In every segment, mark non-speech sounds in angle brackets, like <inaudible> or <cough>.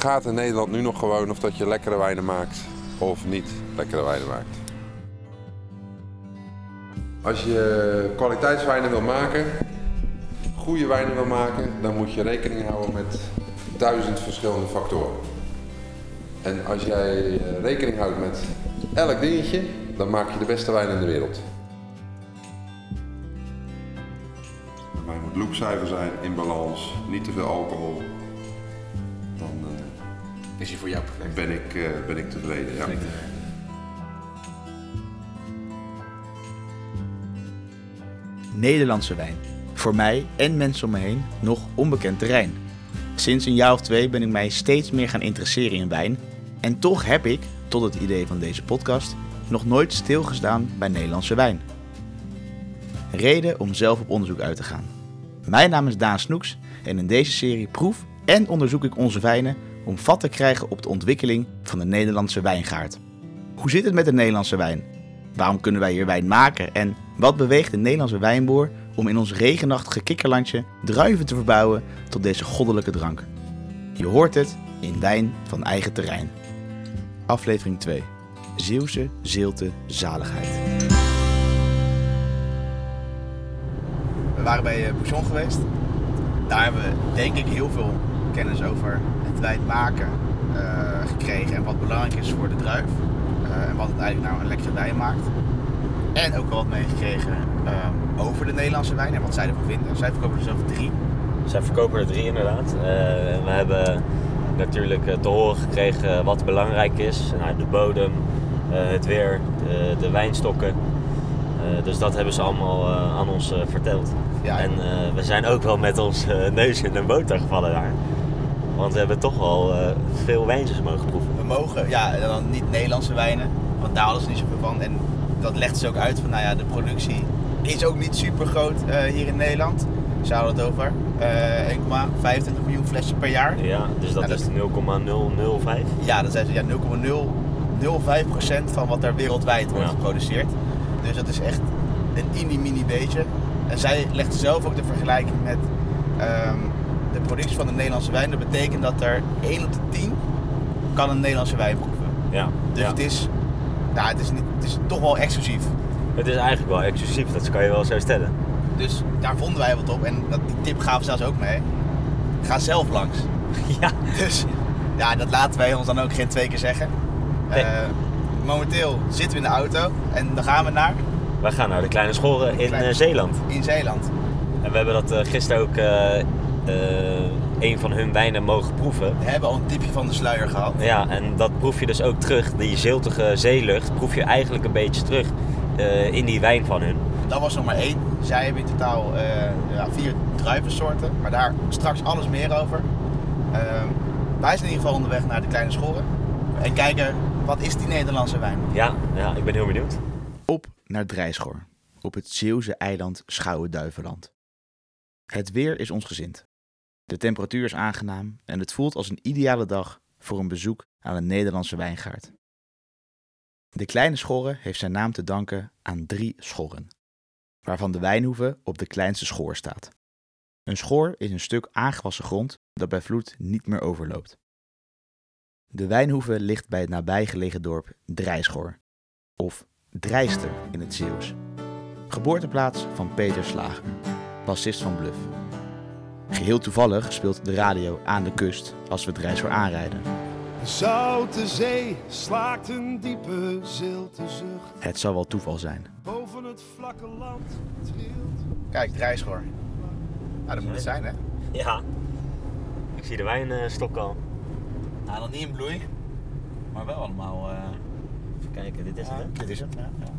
gaat in Nederland nu nog gewoon of dat je lekkere wijnen maakt of niet lekkere wijnen maakt. Als je kwaliteitswijnen wil maken, goede wijnen wil maken, dan moet je rekening houden met duizend verschillende factoren. En als jij eh, rekening houdt met elk dingetje, dan maak je de beste wijn in de wereld. Bij mij moet zijn, in balans, niet te veel alcohol. Is hij voor jou perfect? ben, ik, eh, ben ik tevreden. Ja. Nederlandse wijn. Voor mij en mensen om me heen nog onbekend terrein. Sinds een jaar of twee ben ik mij steeds meer gaan interesseren in wijn. En toch heb ik, tot het idee van deze podcast, nog nooit stilgestaan bij Nederlandse wijn. Reden om zelf op onderzoek uit te gaan. Mijn naam is Daan Snoeks en in deze serie proef en onderzoek ik onze wijnen om vat te krijgen op de ontwikkeling van de Nederlandse wijngaard. Hoe zit het met de Nederlandse wijn? Waarom kunnen wij hier wijn maken? En wat beweegt de Nederlandse wijnboer om in ons regenachtige kikkerlandje druiven te verbouwen tot deze goddelijke drank? Je hoort het in Wijn van Eigen Terrein. Aflevering 2. Zeeuwse Zeelte Zaligheid. We waren bij eh, Bouchon geweest. Daar hebben we denk ik heel veel kennis over het wijn maken eh, gekregen en wat belangrijk is voor de druif. Eh, en wat het eigenlijk nou een lekkere wijn maakt. En ook wel wat meegekregen ehm, over de Nederlandse wijn en wat zij ervan vinden. Zij verkopen er zelf drie. Zij verkopen er drie inderdaad. Eh, we hebben natuurlijk eh, te horen gekregen wat belangrijk is. Nou, de bodem, eh, het weer, de, de wijnstokken. Eh, dus dat hebben ze allemaal eh, aan ons eh, verteld. Ja, En eh, we zijn ook wel met ons <laughs> eh, neus in de boter gevallen daar. Want we hebben toch wel eh, veel wijntjes mogen proeven. we mogen, ja, en dan niet Nederlandse wijnen, want daar hadden ze niet zoveel van. En dat legt ze ook uit van, nou ja, de productie is ook niet super groot hier in Nederland. Ze hadden het over eh 1,25 miljoen flessen per jaar. Ja, dus dat dat- is 0,005. Ja, dat zijn ze ja, 0,005% van wat er wereldwijd wordt Ja. geproduceerd. Dus dat is echt een mini-mini beetje. En zij legt zelf ook de vergelijking met ehm, de productie van de Nederlandse wijn. Dat betekent dat er 1 op de 10 kan een Nederlandse wijn proeven. Ja, Dus ja. het, is, ja, het, is niet, het is toch wel exclusief. het is eigenlijk wel exclusief, dat kan je wel zo stellen. Dus daar vonden wij wat op. En dat, die tip gaven ze zelfs ook mee. Ga zelf langs. <laughs> Ja, Dus ja, dat laten wij ons dan ook geen twee keer zeggen. Nee. Eh, momenteel zitten we in de auto en dan gaan we naar wij gaan naar de Kleine Schoren in Kleine- eh, Zeeland. in Zeeland. En we hebben dat eh, gisteren ook een van hun wijnen mogen proeven. We hebben al een tipje van de sluier gehad. Ja, en dat proef je dus ook terug. Die ziltige zeelucht proef je eigenlijk een beetje terug eh, in die wijn van hun. Dat was nog maar één. Zij hebben in totaal eh, ja, vier druivensoorten, maar daar straks alles meer over. Ehm, wij zijn in ieder geval onderweg naar de Kleine Schoren en kijken wat is die Nederlandse wijn. Ja, ja, ik ben heel benieuwd. Op naar Drijschor, op het Zeeuwse eiland Schouwen-Duiveland. Het weer is ons gezind. De temperatuur is aangenaam en het voelt als een ideale dag voor een bezoek aan een Nederlandse wijngaard. De kleine schorre heeft zijn naam te danken aan drie schorren, waarvan de wijnhoeve op de kleinste schoor staat. Een schoor is een stuk aangewassen grond dat bij vloed niet meer overloopt. De wijnhoeve ligt bij het nabijgelegen dorp Drijschor, of Drijster in het Zeeuws. Geboorteplaats van Peter Slager, bassist van Bluff. Geheel toevallig speelt de radio aan de kust als we Drijster aanrijden. De zoute zee slaakt een diepe zilte zucht. Het zal wel toeval zijn. Boven het vlakke land trilt. Kijk, Drijschor. Nou, dat moet het zijn, hè? Ja, ik zie de wijnstok al. Nou, nog niet in bloei, maar wel allemaal... Even kijken, dit is het. hè? dit is hem. Ja, ja.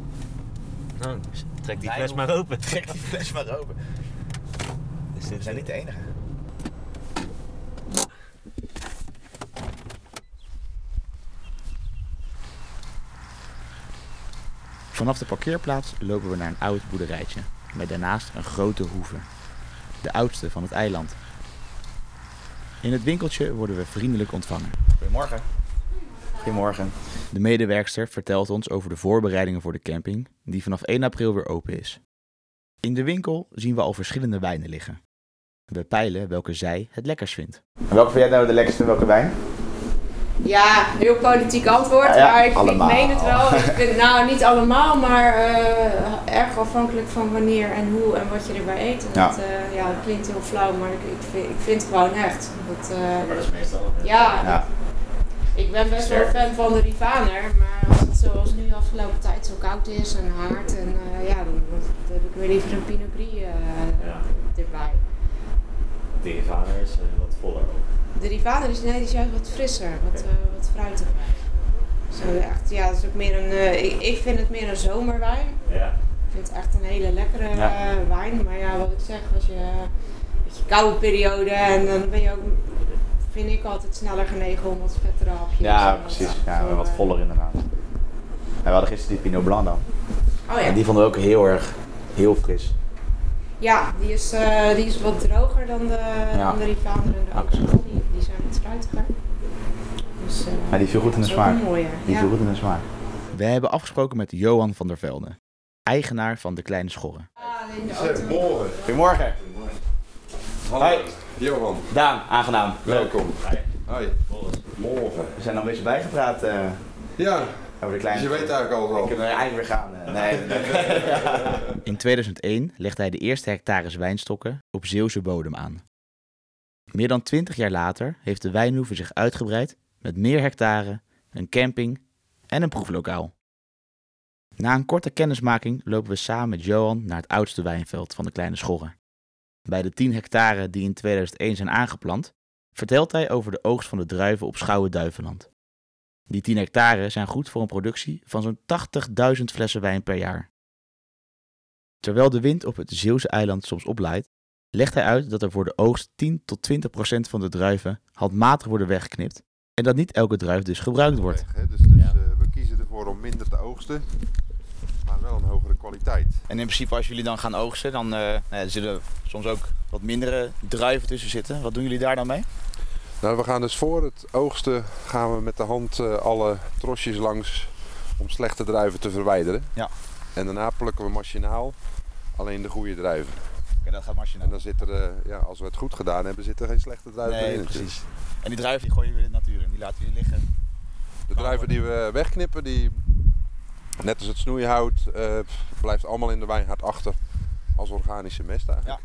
Nou, trek die fles maar open. Trek die fles maar open. Is dit We zijn niet de enige. Vanaf de parkeerplaats lopen we naar een oud boerderijtje, met daarnaast een grote hoeve. De oudste van het eiland. In het winkeltje worden we vriendelijk ontvangen. Goedemorgen. Goedemorgen. De medewerkster vertelt ons over de voorbereidingen voor de camping, die vanaf 1 april weer open is. In de winkel zien we al verschillende wijnen liggen. We peilen welke zij het lekkers vindt. welke vind jij nou de lekkerste, welke wijn? Ja, heel politiek antwoord, Ja, ja, maar ik, ik meen het wel. Ik vind, nou, niet allemaal, maar eh, erg afhankelijk van wanneer en hoe en wat je erbij eet. Ja. Dat, eh, ja, dat klinkt heel flauw, maar ik, ik, vind, ik vind het gewoon echt. Dat, eh, Maar dat is meestal. ja, Ja. ik ben best wel fan van de Rivaner, maar als het zoals nu de afgelopen tijd zo koud is en hard, en, eh, ja, dan, dan heb ik weer liever een Pinot Gris eh, Ja. erbij. De Rivaner is eh, wat voller ook. De Rivaner is, nee, die is juist wat frisser, wat, eh, wat fruitiger. Zo echt, ja, dat is ook meer een, eh, ik, ik vind het meer een zomerwijn. Ja. Ik vind het echt een hele lekkere Ja. wijn. Maar ja, wat ik zeg, als je een beetje koude periode en dan ben je ook, vind ik altijd sneller genegen om wat vettere hapjes. Ja, en wat precies. Ja, zo, wat voller inderdaad. En we hadden gisteren die Pinot Blanc dan. Oh ja. En die vonden we ook heel erg, heel fris. Ja, die is, eh, die is wat droger dan de, Ja. dan de en de. Auxerrois. Die, die zijn wat fruitiger. Dus, eh, Maar die viel goed in de smaak. Die ja. viel goed in de smaak. We hebben afgesproken met Johan van der Velde, eigenaar van de Kleine Schorren. Ah, in de auto. Morgen. Goedemorgen. Hallo. Hoi. Johan, Daan, aangenaam. welkom. Hoi. Morgen. We zijn al een beetje bijgepraat eh, Ja, over de dus Kleine je weet Schorren. eigenlijk al We wel. kunnen er eigenlijk weer gaan. eh. Nee, nee. <laughs> In 2001 legde hij de eerste hectares wijnstokken op Zeeuwse bodem aan. Meer dan 20 jaar later heeft de wijnhoeve zich uitgebreid met meer hectare, een camping en een proeflokaal. Na een korte kennismaking lopen we samen met Johan naar het oudste wijnveld van de Kleine Schorren. Bij de 10 hectare die in 2001 zijn aangeplant, vertelt hij over de oogst van de druiven op Schouwen-Duiveland. Die 10 hectare zijn goed voor een productie van zo'n 80.000 flessen wijn per jaar. Terwijl de wind op het Zeeuwse eiland soms opleidt, legt hij uit dat er voor de oogst 10 tot 20 procent van de druiven handmatig worden weggeknipt en dat niet elke druif dus gebruikt wordt. Weg. Dus, dus Ja. eh, we kiezen ervoor om minder te oogsten, maar wel een hogere kwaliteit. En in principe als jullie dan gaan oogsten, dan eh, er zullen soms ook wat mindere druiven tussen zitten. Wat doen jullie daar dan mee? Nou, we gaan dus voor het oogsten gaan we met de hand eh, alle trosjes langs om slechte druiven te verwijderen. Ja. En daarna plukken we machinaal alleen de goede druiven. Oké, dat gaat machinaal. En dan zit er, eh, ja, als we het goed gedaan hebben, zit er geen slechte druiven Nee, in. precies. En die druiven die gooien we in de natuur in, die laten jullie liggen. De druiven die we wegknippen, die, net als het snoeihout, eh, blijft allemaal in de wijngaard achter als organische mest eigenlijk.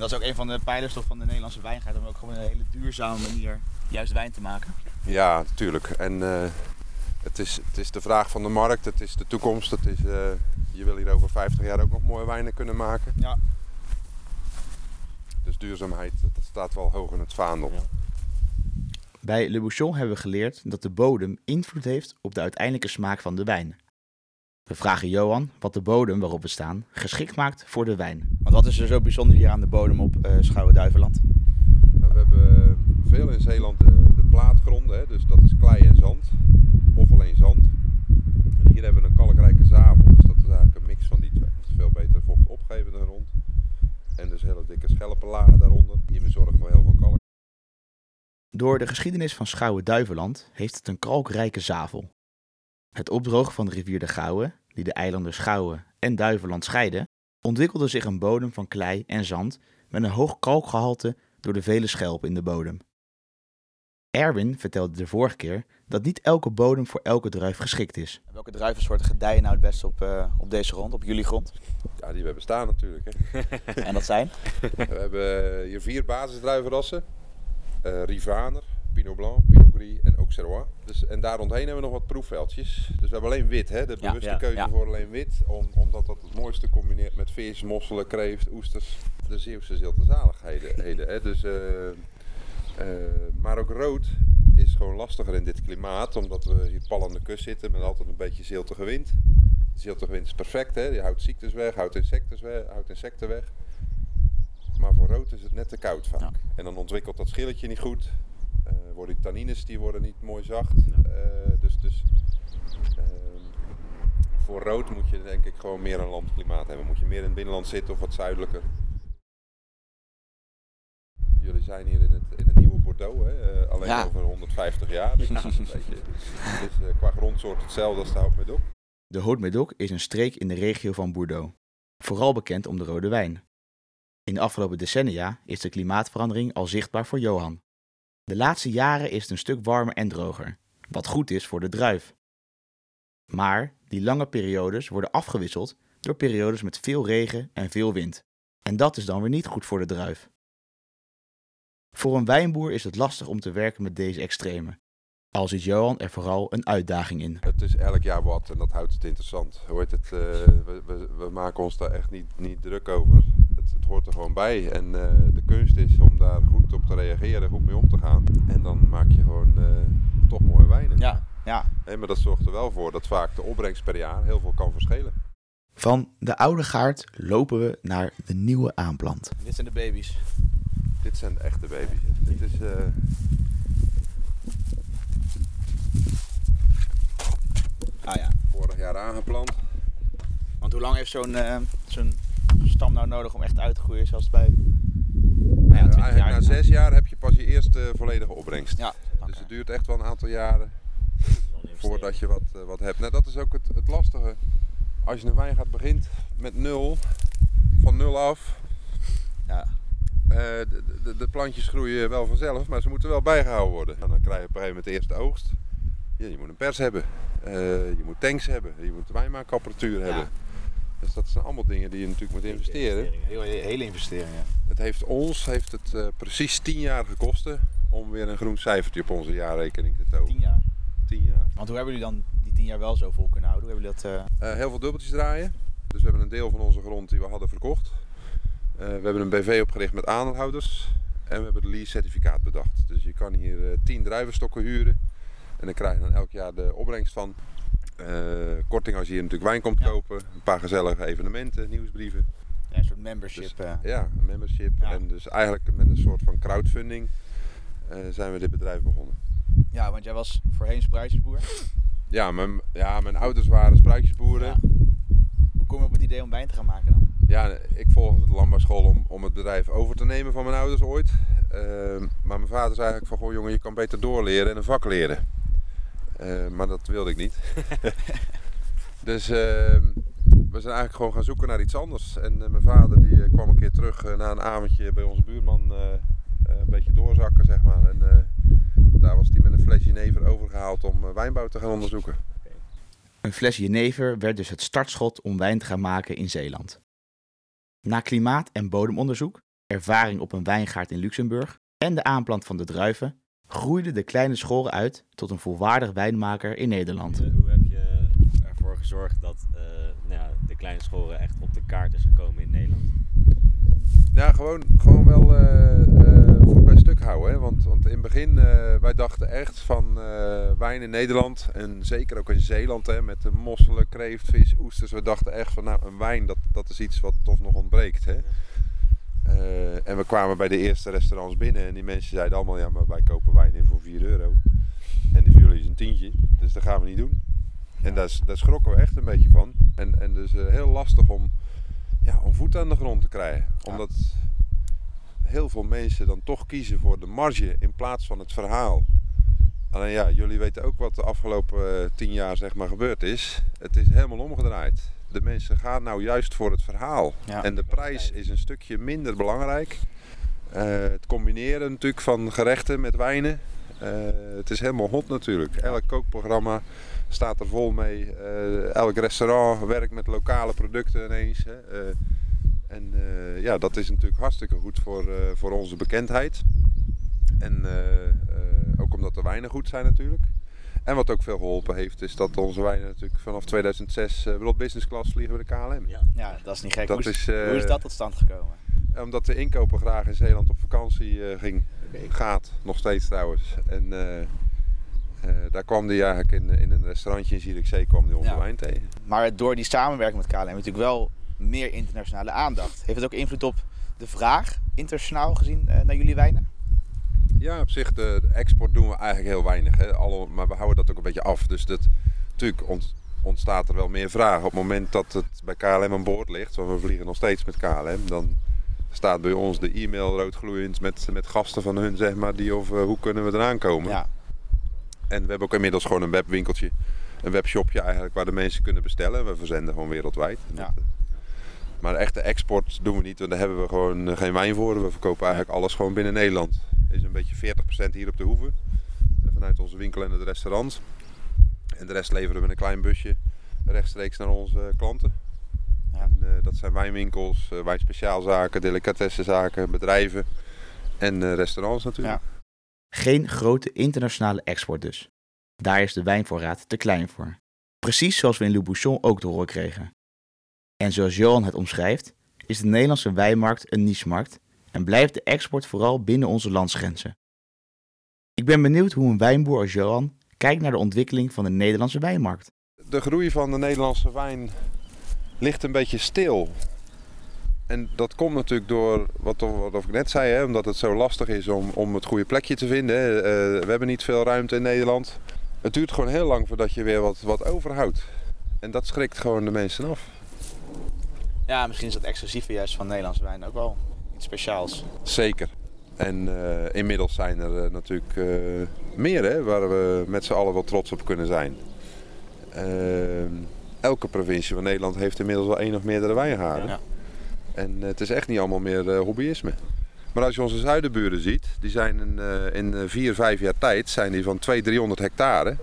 Dat is ook een van de pijlers toch van de Nederlandse wijngaard, om ook gewoon een hele duurzame manier juist wijn te maken. Ja, natuurlijk. En eh, het, is, het is de vraag van de markt, het is de toekomst. Het is, eh, je wil hier over 50 jaar ook nog mooie wijnen kunnen maken. Ja. Dus duurzaamheid, dat staat wel hoog in het vaandel. Ja. Bij Le Bouchon hebben we geleerd dat de bodem invloed heeft op de uiteindelijke smaak van de wijn. We vragen Johan wat de bodem waarop we staan geschikt maakt voor de wijn. Want wat is er zo bijzonder hier aan de bodem op uh, Schouwen-Duiveland? Nou, we hebben veel in Zeeland de, de plaatgronden, hè, dus dat is klei en zand. Of alleen zand. En hier hebben we een kalkrijke zavel, dus dat is eigenlijk een mix van die twee. Het is veel beter vocht opgeven dan rond. En dus hele dikke schelpenlagen daaronder. Die we zorgen voor heel veel kalk. Door de geschiedenis van Schouwen-Duiveland heeft het een kalkrijke zavel. Het opdrogen van de rivier de Gouwe, die de eilanden Schouwen en Duiveland scheiden, ontwikkelde zich een bodem van klei en zand met een hoog kalkgehalte door de vele schelpen in de bodem. Erwin vertelde de vorige keer dat niet elke bodem voor elke druif geschikt is. Welke druivensoorten gedijen nou het best op, uh, op deze grond, op jullie grond? Ja, die we hebben staan natuurlijk. Hè. <laughs> en dat zijn? we hebben hier vier basisdruivenrassen. Uh, Rivaner, Pinot Blanc, Pinot Gris en Auxerrois. Dus, en daar rondheen hebben we nog wat proefveldjes. Dus we hebben alleen wit, hè? de bewuste ja, keuze ja. voor alleen wit. Om, omdat dat het mooiste combineert met vis, mosselen, kreeft, oesters. De Zeeuwse zilte zaligheden. hè? Dus, uh, uh, maar ook rood is gewoon lastiger in dit klimaat. Omdat we hier pal aan de kust zitten met altijd een beetje ziltige wind. De ziltige wind is perfect, hè? die houdt ziektes weg, houdt insecten weg. Houdt insecten weg. Maar voor rood is het net te koud vaak. Ja. En dan ontwikkelt dat schilletje niet goed. Uh, worden die tannines die worden niet mooi zacht. Ja. Uh, dus dus uh, voor rood moet je denk ik gewoon meer een landklimaat hebben. Moet je meer in het binnenland zitten of wat zuidelijker. Jullie zijn hier in het, in het nieuwe Bordeaux, hè? alleen ja. over 150 jaar. Dus, ja. <laughs> beetje, dus qua grondsoort hetzelfde als de Haute-Médoc. De Haute-Médoc is een streek in de regio van Bordeaux. Vooral bekend om de rode wijn. In de afgelopen decennia is de klimaatverandering al zichtbaar voor Johan. De laatste jaren is het een stuk warmer en droger, wat goed is voor de druif. Maar die lange periodes worden afgewisseld door periodes met veel regen en veel wind. En dat is dan weer niet goed voor de druif. Voor een wijnboer is het lastig om te werken met deze extremen. Al ziet Johan er vooral een uitdaging in. Het is elk jaar wat en dat houdt het interessant. Hoe het, eh, we, we, we maken ons daar echt niet, niet druk over. Het, het hoort er gewoon bij. En eh, de kunst is om daar goed op te reageren, goed mee om te gaan. En dan maak je gewoon eh, toch mooie wijnen. Ja, ja. Hé, maar dat zorgt er wel voor dat vaak de opbrengst per jaar heel veel kan verschillen. Van de oude gaard lopen we naar de nieuwe aanplant. Dit zijn de baby's. Dit zijn de echte baby's. Dit is... eh, Ah ja. vorig jaar aangeplant. Want hoe lang heeft zo'n eh, zo'n stam nou nodig om echt uit te groeien, zoals bij... Nou ja, Eh, 20 eigenlijk jaar. na zes jaar heb je pas je eerste volledige opbrengst. Ja, Dus het duurt echt wel een aantal jaren voordat je wat, eh, wat hebt. Nou, dat is ook het, het lastige. Als je een wijngaard begint met nul, van nul af. Ja. eh, de, de, de plantjes groeien wel vanzelf, maar ze moeten wel bijgehouden worden. En dan krijg je op een gegeven moment de eerste oogst. Ja, je moet een pers hebben, eh, je moet tanks hebben, je moet wijnmaakapparatuur hebben. Dus dat zijn allemaal dingen die je natuurlijk moet investeren. Heel, hele investeringen. Het heeft ons heeft het, eh, precies 10 jaar gekost om weer een groen cijfertje op onze jaarrekening te tonen. 10 jaar. 10 jaar. Want hoe hebben jullie dan die 10 jaar wel zo vol kunnen houden? Hoe hebben jullie dat... eh, Eh, heel veel dubbeltjes draaien. Dus we hebben een deel van onze grond die we hadden verkocht. We hebben een BV opgericht met aandeelhouders. En we hebben de lease certificaat bedacht. Dus je kan hier eh 10 druivenstokken huren. En dan krijg je dan elk jaar de opbrengst van. Eh, korting als je hier natuurlijk wijn komt Ja. kopen. Een paar gezellige evenementen, nieuwsbrieven. ja, een soort membership. Dus, eh. Ja, een membership. Ja. En dus eigenlijk met een soort van crowdfunding eh, zijn we dit bedrijf begonnen. Ja, want jij was voorheen spruitjesboer. Ja, mijn, ja, mijn ouders waren spruitjesboeren. Ja. Hoe kom je op het idee om wijn te gaan maken dan? Ja, ik volgde de landbouwschool om, om het bedrijf over te nemen van mijn ouders ooit. Maar mijn vader zei eigenlijk van, goh jongen, je kan beter doorleren en een vak leren. Eh, maar dat wilde ik niet. <laughs> <laughs> dus ehm, we zijn eigenlijk gewoon gaan zoeken naar iets anders. En eh, mijn vader die eh, kwam een keer terug na een avondje bij onze buurman een beetje doorzakken, zeg maar. En eh, daar was hij met een fles jenever overgehaald om wijnbouw te gaan onderzoeken. Een fles jenever werd dus het startschot om wijn te gaan maken in Zeeland. Na klimaat- en bodemonderzoek, ervaring op een wijngaard in Luxemburg en de aanplant van de druiven, groeide de kleine schoren uit tot een volwaardig wijnmaker in Nederland. Eh, Hoe heb je ervoor gezorgd dat eh, nou ja, de kleine schoren echt op de kaart is gekomen in Nederland? Ja, gewoon, gewoon wel eh, eh, voet bij stuk houden. Hè? Want, want in het begin, eh, wij dachten echt van eh, wijn in Nederland en zeker ook in Zeeland hè, met de mosselen, kreeft, vis, oesters. We dachten echt van nou, een wijn dat, dat is iets wat toch nog ontbreekt. Hè? Eh, en we kwamen bij de eerste restaurants binnen en die mensen zeiden allemaal ja, maar wij kopen wijn in voor 4 euro. En die voor jullie is een tientje, dus dat gaan we niet doen. En daar, schrokken we echt een beetje van. En, en dus eh, heel lastig om, ja, om voet aan de grond te krijgen. Ja. Omdat heel veel mensen dan toch kiezen voor de marge in plaats van het verhaal. Alleen ja, jullie weten ook wat de afgelopen eh, tien jaar zeg maar gebeurd is. Het is helemaal omgedraaid. De mensen gaan nou juist voor het verhaal. Ja. En de prijs is een stukje minder belangrijk. Eh, het combineren natuurlijk van gerechten met wijnen. Eh, het is helemaal hot natuurlijk. Elk kookprogramma staat er vol mee. Eh, elk restaurant werkt met lokale producten ineens. Hè. En ja, dat is natuurlijk hartstikke goed voor, voor onze bekendheid. En ook omdat de wijnen goed zijn natuurlijk. En wat ook veel geholpen heeft, is dat onze wijnen natuurlijk vanaf 2006 uh, World Business Class vliegen bij de KLM. Ja. Ja, dat is niet gek. Dat hoe, is, eh, hoe is dat tot stand gekomen? Omdat de inkoper graag in Zeeland op vakantie eh, ging. Gaat, nog steeds trouwens. En eh, eh, daar kwam hij eigenlijk in, in een restaurantje in Zierikzee kwam die onze Ja. wijn tegen. Maar door die samenwerking met KLM natuurlijk wel meer internationale aandacht. Heeft het ook invloed op de vraag, internationaal gezien, eh, naar jullie wijnen? Ja, op zich, de, de export doen we eigenlijk heel weinig. Hè. Alle, maar we houden dat ook een beetje af. Dus dat, natuurlijk ont- ontstaat er wel meer vraag. Op het moment dat het bij KLM aan boord ligt, want we vliegen nog steeds met KLM, dan staat bij ons de e-mail roodgloeiend met, met gasten van hun, zeg maar, die over hoe kunnen we eraan komen. Ja, En we hebben ook inmiddels gewoon een webwinkeltje, een webshopje eigenlijk, waar de mensen kunnen bestellen. We verzenden gewoon wereldwijd. Ja. eh, maar de echte export doen we niet, want daar hebben we gewoon eh, geen wijn voor. We verkopen eigenlijk alles gewoon binnen Nederland. Is een beetje 40% hier op de hoeve. eh, Vanuit onze winkel en het restaurant. En de rest leveren we met een klein busje rechtstreeks naar onze klanten. Ja. En, eh, dat zijn wijnwinkels, uh, wijnspeciaalzaken, delicatessenzaken, bedrijven en uh, restaurants natuurlijk. Ja. Geen grote internationale export dus. Daar is de wijnvoorraad te klein voor. Precies zoals we in Le Bouchon ook te horen kregen. En zoals Johan het omschrijft, is de Nederlandse wijnmarkt een nichemarkt en blijft de export vooral binnen onze landsgrenzen. Ik ben benieuwd hoe een wijnboer als Johan kijkt naar de ontwikkeling van de Nederlandse wijnmarkt. De groei van de Nederlandse wijn ligt een beetje stil. En dat komt natuurlijk door wat, wat ik net zei, hè, omdat het zo lastig is om, om het goede plekje te vinden. Uh, we hebben niet veel ruimte in Nederland. Het duurt gewoon heel lang voordat je weer wat, wat overhoudt. En dat schrikt gewoon de mensen af. Ja, misschien is dat exclusieve juist van Nederlandse wijn ook wel iets speciaals. Zeker. En uh, inmiddels zijn er uh, natuurlijk uh, meer hè, waar we met z'n allen wel trots op kunnen zijn. Ehm, elke provincie van Nederland heeft inmiddels wel één of meerdere wijngaarden. Ja. En het is echt niet allemaal meer hobbyisme. Maar als je onze zuidenburen ziet, die zijn in, in vier, vijf jaar tijd zijn die van 200, 300 hectare.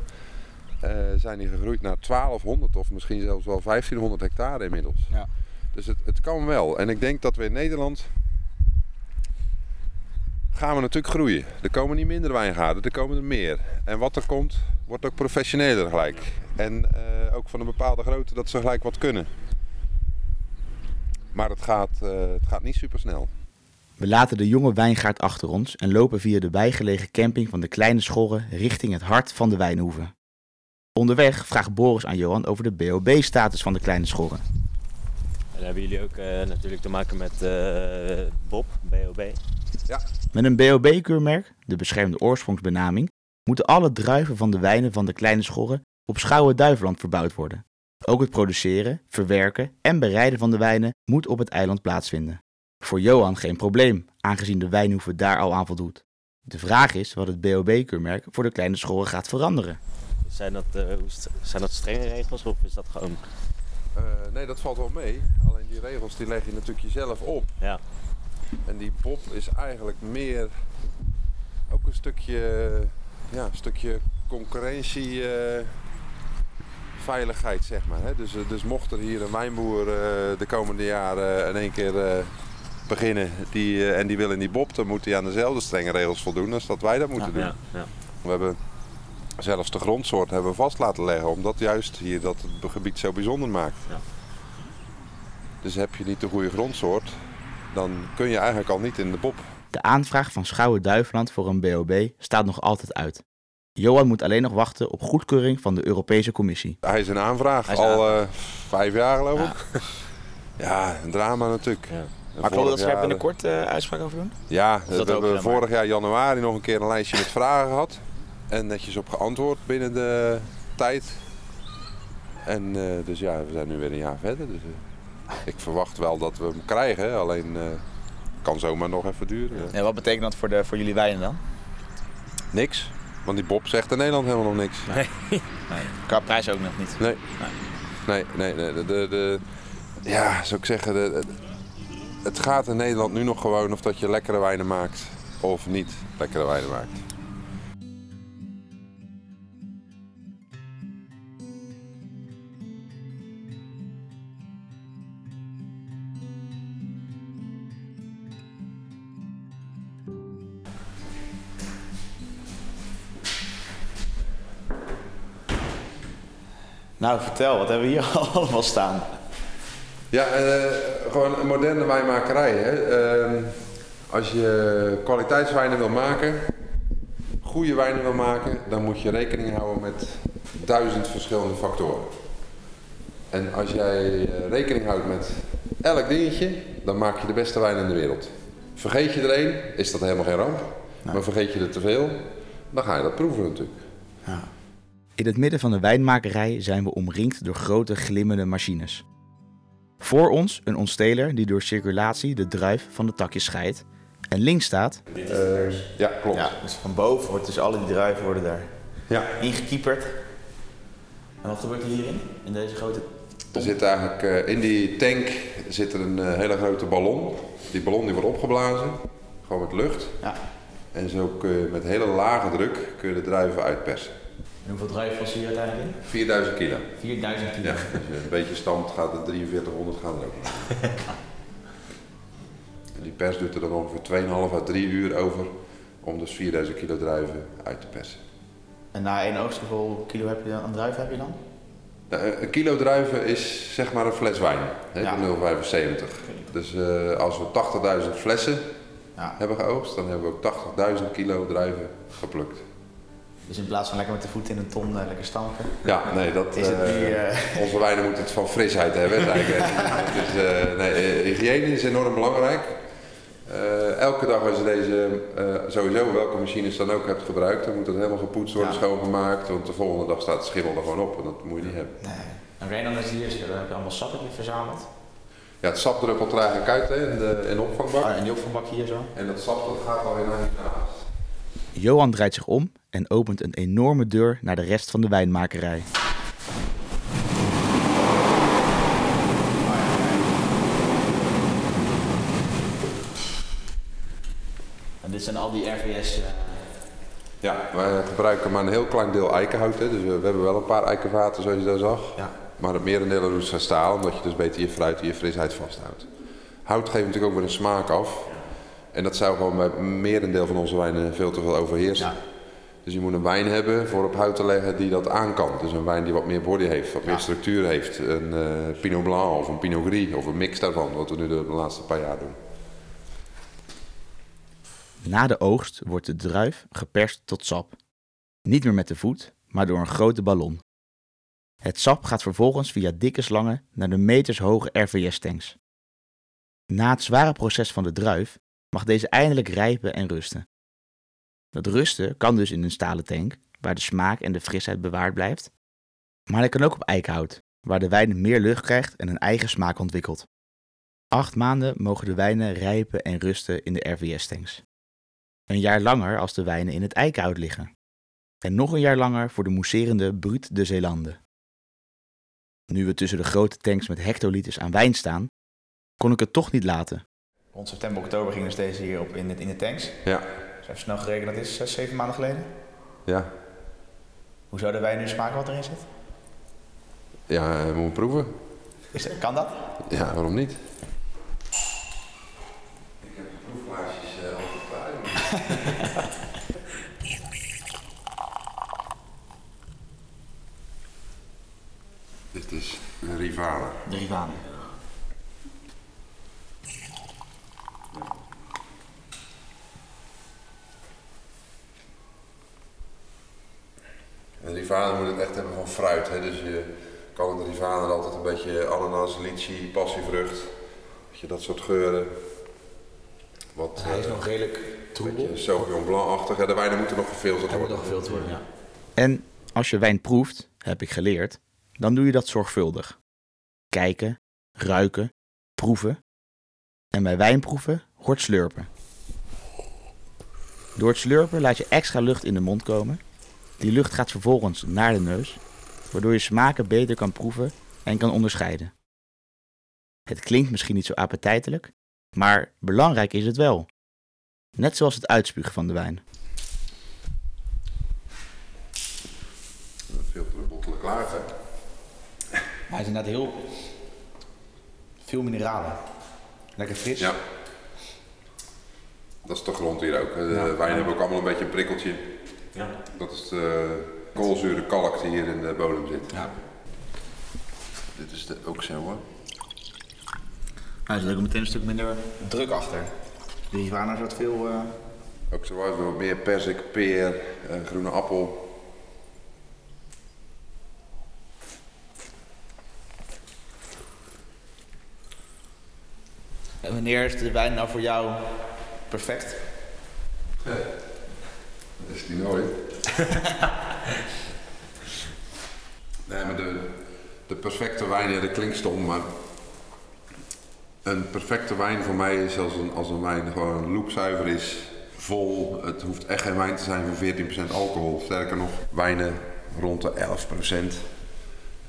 zijn die gegroeid naar 1200 of misschien zelfs wel 1500 hectare inmiddels. Ja. Dus het, het kan wel. En ik denk dat we in Nederland gaan we natuurlijk groeien. Er komen niet minder wijngaarden, er komen er meer. En wat er komt, wordt ook professioneler gelijk. En uh, ook van een bepaalde grootte dat ze gelijk wat kunnen. Maar het gaat, uh, het gaat niet super snel. We laten de jonge wijngaard achter ons en lopen via de bijgelegen camping van de Kleine Schorren richting het hart van de wijnhoeve. Onderweg vraagt Boris aan Johan over de BOB-status van de Kleine Schorren. En dan hebben jullie ook uh, natuurlijk te maken met uh, Bob, BOB. Ja. Met een BOB-keurmerk, de beschermde oorsprongsbenaming, moeten alle druiven van de wijnen van de Kleine Schorren op Schouwen-Duiveland verbouwd worden. Ook het produceren, verwerken en bereiden van de wijnen moet op het eiland plaatsvinden. Voor Johan geen probleem, aangezien de wijnhoeve daar al aan voldoet. De vraag is wat het BOB-keurmerk voor de Kleine Schorren gaat veranderen. Zijn dat, uh, zijn dat strenge regels of is dat gewoon uh, nee, dat valt wel mee. Alleen die regels die leg je natuurlijk jezelf op. Ja. En die Bob is eigenlijk meer ook een stukje, ja, een stukje concurrentie, uh, veiligheid zeg maar. Hè? Dus, dus mocht er hier een wijnboer uh, de komende jaren in één keer beginnen die, en die wil in die Bob, dan moet hij aan dezelfde strenge regels voldoen als dat wij dat moeten doen. Ja, ja. We hebben zelfs de grondsoort hebben we vast laten leggen, omdat juist hier dat het gebied zo bijzonder maakt. Ja. Dus heb je niet de goede grondsoort, dan kun je eigenlijk al niet in de bob. De aanvraag van Schouwen-Duiveland voor een BOB staat nog altijd uit. Johan moet alleen nog wachten op goedkeuring van de Europese Commissie. Hij is een aanvraag, is al uh, vijf jaar geloof ik. Ja, <laughs> een drama natuurlijk. Ja. Maar klopt dat ze daar binnenkort uh, uitspraak over doen? Ja, dat we hebben vorig jaar januari nog een keer een lijstje met vragen gehad. En netjes op geantwoord binnen de tijd. En uh, dus ja, we zijn nu weer een jaar verder. Dus, uh, <laughs> ik verwacht wel dat we hem krijgen. Alleen uh, kan zomaar nog even duren. Ja, wat betekent dat voor, de, voor jullie wijnen dan? Niks. Want die Bob zegt in Nederland helemaal nog niks. Nee. <laughs> nee. Qua prijs ook nog niet. Nee. Nee, nee, nee. De, de, de, ja, zou ik zeggen, de, de, het gaat in Nederland nu nog gewoon of dat je lekkere wijnen maakt of niet lekkere wijnen maakt. Nou, vertel, wat hebben we hier <laughs> allemaal staan? Ja, uh, gewoon een moderne wijnmakerij. Hè? Uh, als je kwaliteitswijnen wil maken, goede wijnen wil maken, dan moet je rekening houden met duizend verschillende factoren. En als jij rekening houdt met elk dingetje, dan maak je de beste wijn in de wereld. Vergeet je er één, is dat helemaal geen ramp. Nee. Maar vergeet je er te veel, dan ga je dat proeven natuurlijk. Ja. In het midden van de wijnmakerij zijn we omringd door grote glimmende machines. Voor ons een ontsteler die door circulatie de druif van de takjes scheidt. En links staat... Uh, ja, klopt. Ja, dus van boven wordt dus alle die druiven worden daar ja. ingekieperd. En wat gebeurt er hierin? In deze grote Er zit eigenlijk uh, in die tank zit er een uh, hele grote ballon. Die ballon die wordt opgeblazen, gewoon met lucht. Ja. En zo kun je met hele lage druk kun je de druiven uitpersen. En hoeveel druiven hier uiteindelijk in? 4000 kilo. 4000 kilo. Ja, als je een beetje stampt gaat de 4300 gaan er ook. En die pers doet er dan ongeveer 2,5 à 3 uur over om dus 4000 kilo druiven uit te persen. En na één oogst, hoeveel kilo heb je dan, aan druiven heb je dan? Nou, Een kilo druiven is zeg maar een fles wijn, hè, Ja. de 0,75. Dus eh, als we 80.000 flessen Ja. hebben geoogst, dan hebben we ook 80.000 kilo druiven geplukt. Dus in plaats van lekker met de voeten in een ton eh, lekker stampen, Ja, nee, dat, is het eh, nu... eh, <laughs> onze wijnen moeten het van frisheid hebben. eigenlijk. <laughs> dus, eh, nee, hygiëne is enorm belangrijk. Eh, elke dag als je deze, eh, sowieso welke machines dan ook hebt gebruikt, dan moet het helemaal gepoetst worden, Ja. schoongemaakt. Want de volgende dag staat de schimmel er gewoon op en dat moet je niet hebben. nee. En Ren, dan is hier, dus, dan heb je allemaal sap je verzameld. Ja, het sap druppelt er eigenlijk uit hè, in, de, in de opvangbak. Oh, en die opvangbak hier zo. En dat sap dat gaat alweer naar die naast. Johan draait zich om en opent een enorme deur naar de rest van de wijnmakerij. En dit zijn al die RVS. Ja, wij gebruiken maar een heel klein deel eikenhout. Hè, dus we, we hebben wel een paar eikenvaten zoals je daar zag. ja. Maar het merendeel is van staal, omdat je dus beter je fruit en je frisheid vasthoudt. Hout geeft natuurlijk ook weer een smaak af. En dat zou gewoon bij het merendeel van onze wijnen veel te veel overheersen. Ja. Dus je moet een wijn hebben voor op hout te leggen die dat aan kan. Dus een wijn die wat meer body heeft, wat Ja. meer structuur heeft. Een eh, Pinot Blanc of een Pinot Gris of een mix daarvan, wat we nu de, de laatste paar jaar doen. Na de oogst wordt de druif geperst tot sap. Niet meer met de voet, maar door een grote ballon. Het sap gaat vervolgens via dikke slangen naar de metershoge RVS-tanks. Na het zware proces van de druif mag deze eindelijk rijpen en rusten. Dat rusten kan dus in een stalen tank, waar de smaak en de frisheid bewaard blijft. Maar dat kan ook op eikenhout, waar de wijn meer lucht krijgt en een eigen smaak ontwikkelt. Acht maanden mogen de wijnen rijpen en rusten in de RVS-tanks. Een jaar langer als de wijnen in het eikenhout liggen. En nog een jaar langer voor de mousserende Brut de Zeelanden. Nu we tussen de grote tanks met hectoliters aan wijn staan, kon ik het toch niet laten. Rond september, oktober ging dus deze hier op in de, in de tanks. Ja, even snel gerekend, dat is zes, zeven maanden geleden. ja. Hoe zou de wijn nu smaken wat erin zit? Ja, we moeten proeven. Is, kan dat? Ja, waarom niet? Ik heb de proefglaasjes altijd bij. <laughs> Dit is een rivale. De Rivane. Een rivale moet het echt hebben van fruit. Hè? Dus je kan een rivale altijd een beetje ananas, litchi, passievrucht. Je, dat soort geuren. Wat, Hij is eh, nog redelijk beetje Sauvignon Blanc-achtig. Ja, de wijnen moeten nog gefilterd moet worden. nog worden, ja. En als je wijn proeft, heb ik geleerd, dan doe je dat zorgvuldig. Kijken, ruiken, proeven. En bij wijnproeven hoort slurpen. Door het slurpen laat je extra lucht in de mond komen. Die lucht gaat vervolgens naar de neus, waardoor je smaken beter kan proeven en kan onderscheiden. Het klinkt misschien niet zo appetijtelijk, maar belangrijk is het wel. Net zoals het uitspugen van de wijn. Filteren, bottelen klaar. Hè? Hij is inderdaad heel veel mineralen. Lekker fris. Ja. Dat is de grond hier ook. De Ja. wijnen hebben ook allemaal een beetje een prikkeltje. Ja. Dat is de koolzuur, kalk die hier in de bodem zit. Ja. Dit is de, ook zo hoor. Hij is ook meteen een stuk minder druk achter. De Rivana is wat veel. eh, Ook zo was wat meer persik, peer, eh, groene appel. En wanneer is de wijn nou voor jou perfect? <laughs> Dat is die nooit. <laughs> nee, maar de, de perfecte wijn, ja, dat klinkt stom, maar een perfecte wijn voor mij is als een, als een wijn gewoon loepzuiver is, vol. Het hoeft echt geen wijn te zijn van 14% alcohol. Sterker nog, wijnen rond de 11%.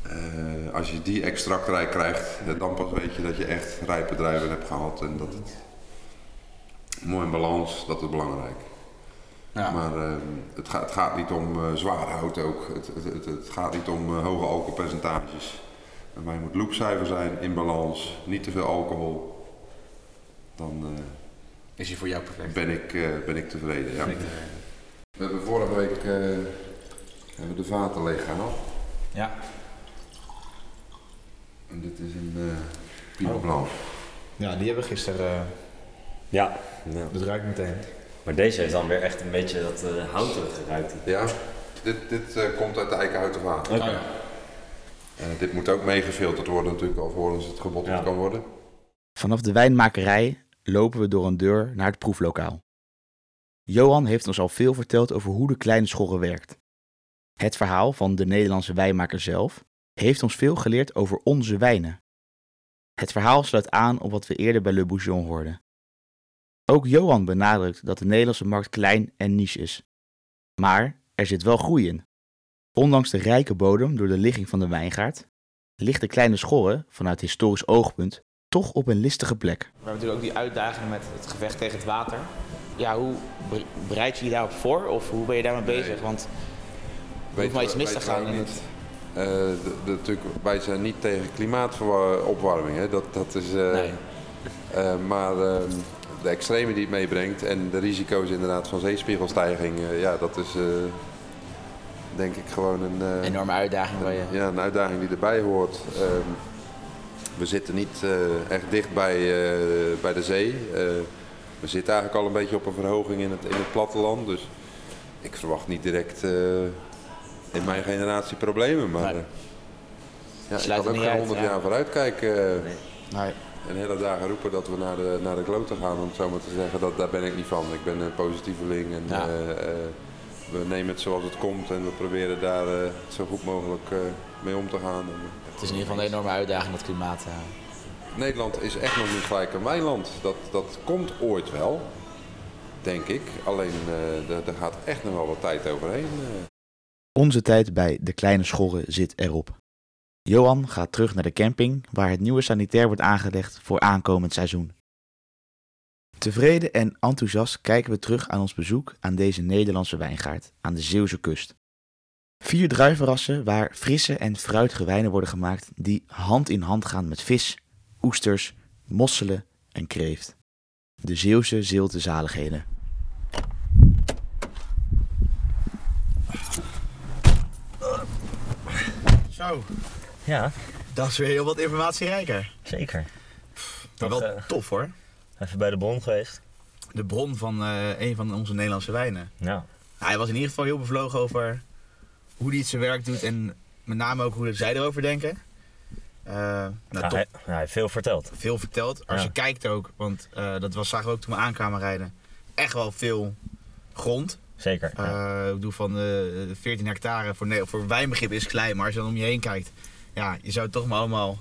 Eh, als je die extractrijk krijgt, dan pas weet je dat je echt rijpe druiven hebt gehad en dat het mooi in balans, dat is belangrijk. Ja. Maar ehm, het, gaat, het gaat niet om eh, zwaar hout ook. Het, het, het, het gaat niet om eh, hoge alcoholpercentages. Bij mij moet loopcijfer zijn, in balans, niet te veel alcohol. Dan eh, Is hij voor jou perfect? ben, ik, eh, ben ik tevreden. Ja. We hebben vorige week eh, hebben de vaten leeg gehaald. Ja. En dit is een uh, Pinot Blanc. Ja, die hebben we gisteren. eh, Ja, ja. dat ruikt meteen. Maar deze heeft dan weer echt een beetje dat uh, houterige ruikt. Ja, dit, dit eh, komt uit de eikenhouten vaten. Oké. Oh. Eh, dit moet ook meegefilterd worden natuurlijk alvorens het gebotteld Ja. kan worden. Vanaf de wijnmakerij lopen we door een deur naar het proeflokaal. Johan heeft ons al veel verteld over hoe de kleine schorre werkt. Het verhaal van de Nederlandse wijnmaker zelf heeft ons veel geleerd over onze wijnen. Het verhaal sluit aan op wat we eerder bij Le Bouchon hoorden. Ook Johan benadrukt dat de Nederlandse markt klein en niche is. Maar er zit wel groei in. Ondanks de rijke bodem door de ligging van de wijngaard, ligt de kleine schorre, vanuit historisch oogpunt, toch op een listige plek. We hebben natuurlijk ook die uitdaging met het gevecht tegen het water. Ja, hoe bereid je je daarop voor of hoe ben je daarmee bezig? Want Weet maar iets mis te gaan in het- Eh, de, de- natuurlijk, wij zijn niet tegen klimaatopwarming, hè. Dat, dat is, eh, nee. eh, maar ehm, de extreme die het meebrengt en de risico's inderdaad van zeespiegelstijging, eh, ja, dat is eh, denk ik gewoon een, eh, enorme uitdaging waar je. ja, een uitdaging die erbij hoort. Ehm, we zitten niet eh, echt dicht bij, eh, bij de zee. Eh, we zitten eigenlijk al een beetje op een verhoging in het, in het platteland. Dus ik verwacht niet direct eh, in mijn generatie problemen. Maar ja, ik kan ook geen uit, 100 ja. jaar vooruit kijken. Nee. En hele dagen roepen dat we naar de, naar de kloten gaan, om het zo maar te zeggen, dat, daar ben ik niet van. Ik ben een positieveling en Ja. eh, eh, we nemen het zoals het komt en we proberen daar eh, zo goed mogelijk eh, mee om te gaan. En, Het is in ieder geval een enorme uitdaging dat klimaat. Nederland is echt nog niet gelijk een wijnland. Dat, dat komt ooit wel, denk ik. Alleen er gaat echt nog wel wat tijd overheen. eh. Onze tijd bij de kleine schorre zit erop. Johan gaat terug naar de camping waar het nieuwe sanitair wordt aangelegd voor aankomend seizoen. Tevreden en enthousiast kijken we terug aan ons bezoek aan deze Nederlandse wijngaard aan de Zeeuwse kust. Vier druivenrassen waar frisse en fruitige wijnen worden gemaakt die hand in hand gaan met vis, oesters, mosselen en kreeft. De Zeeuwse zilte zaligheden. Zo, Ja, dat is weer heel wat informatierijker. zeker. Maar wel eh, tof hoor. Even bij de bron geweest. De bron van eh, een van onze Nederlandse wijnen. Ja, Nou, hij was in ieder geval heel bevlogen over hoe hij het zijn werk doet en met name ook hoe zij erover denken. Eh, nou, Ja, hij, hij heeft veel verteld. Veel verteld. Als Ja. je kijkt ook, want dat was, zagen we ook toen we aankwamen rijden, echt wel veel grond. Zeker. ja. Ik bedoel van eh 14 hectare voor, nee, voor wijnbegrip is klein, maar als je dan om je heen kijkt, ja, je zou het toch maar allemaal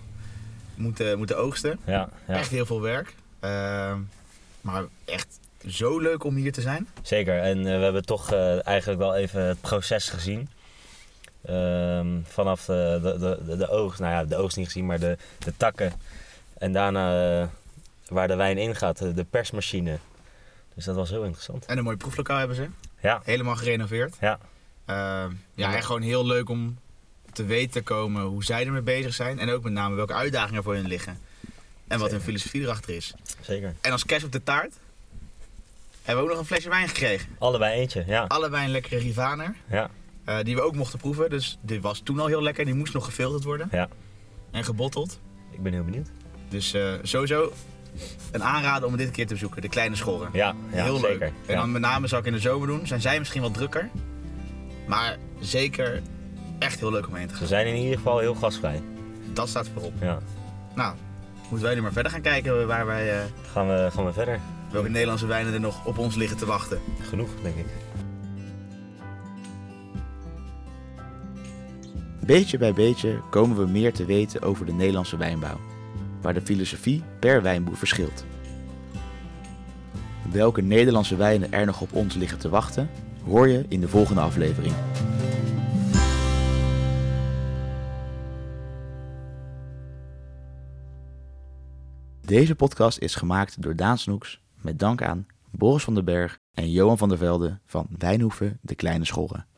moeten, moeten oogsten. ja, ja. Echt heel veel werk. Eh, maar echt zo leuk om hier te zijn. Zeker, en eh, we hebben toch eh, eigenlijk wel even het proces gezien. Ehm, vanaf de, de, de, de, de oogst, nou ja, de oogst niet gezien, maar de, de takken. En daarna eh, waar de wijn in gaat, de, persmachine. Dus dat was heel interessant. En een mooi proeflokaal hebben ze. Ja, Helemaal gerenoveerd. ja, Eh, ja, echt gewoon heel leuk om te weten te komen hoe zij ermee bezig zijn. En ook met name welke uitdagingen voor hen liggen. En wat hun filosofie erachter is. zeker. En als kerst op de taart hebben we ook nog een flesje wijn gekregen. Allebei eentje, ja. Allebei een lekkere Rivaner. Ja, eh, die we ook mochten proeven. Dus dit was toen al heel lekker. Die moest nog gefilterd worden. Ja. En gebotteld. ik ben heel benieuwd. Dus eh, sowieso een aanrader om dit keer te bezoeken. De kleine schorren. Ja, ja heel zeker. leuk. En dan met name zou ik in de zomer doen. Zijn zij misschien wat drukker. Maar zeker echt heel leuk om heen te gaan. Ze zijn in ieder geval heel gastvrij. Dat staat voorop. Ja. Nou, moeten wij nu maar verder gaan kijken waar wij, eh, Gaan, we, gaan we verder? welke Nederlandse wijnen er nog op ons liggen te wachten. Genoeg, denk ik. Beetje bij beetje komen we meer te weten over de Nederlandse wijnbouw, waar de filosofie per wijnboer verschilt. Welke Nederlandse wijnen er nog op ons liggen te wachten, hoor je in de volgende aflevering. Deze podcast is gemaakt door Daan Snoeks met dank aan Boris van den Berg en Johan van der Velde van Wijnhoeven de Kleine Schorren.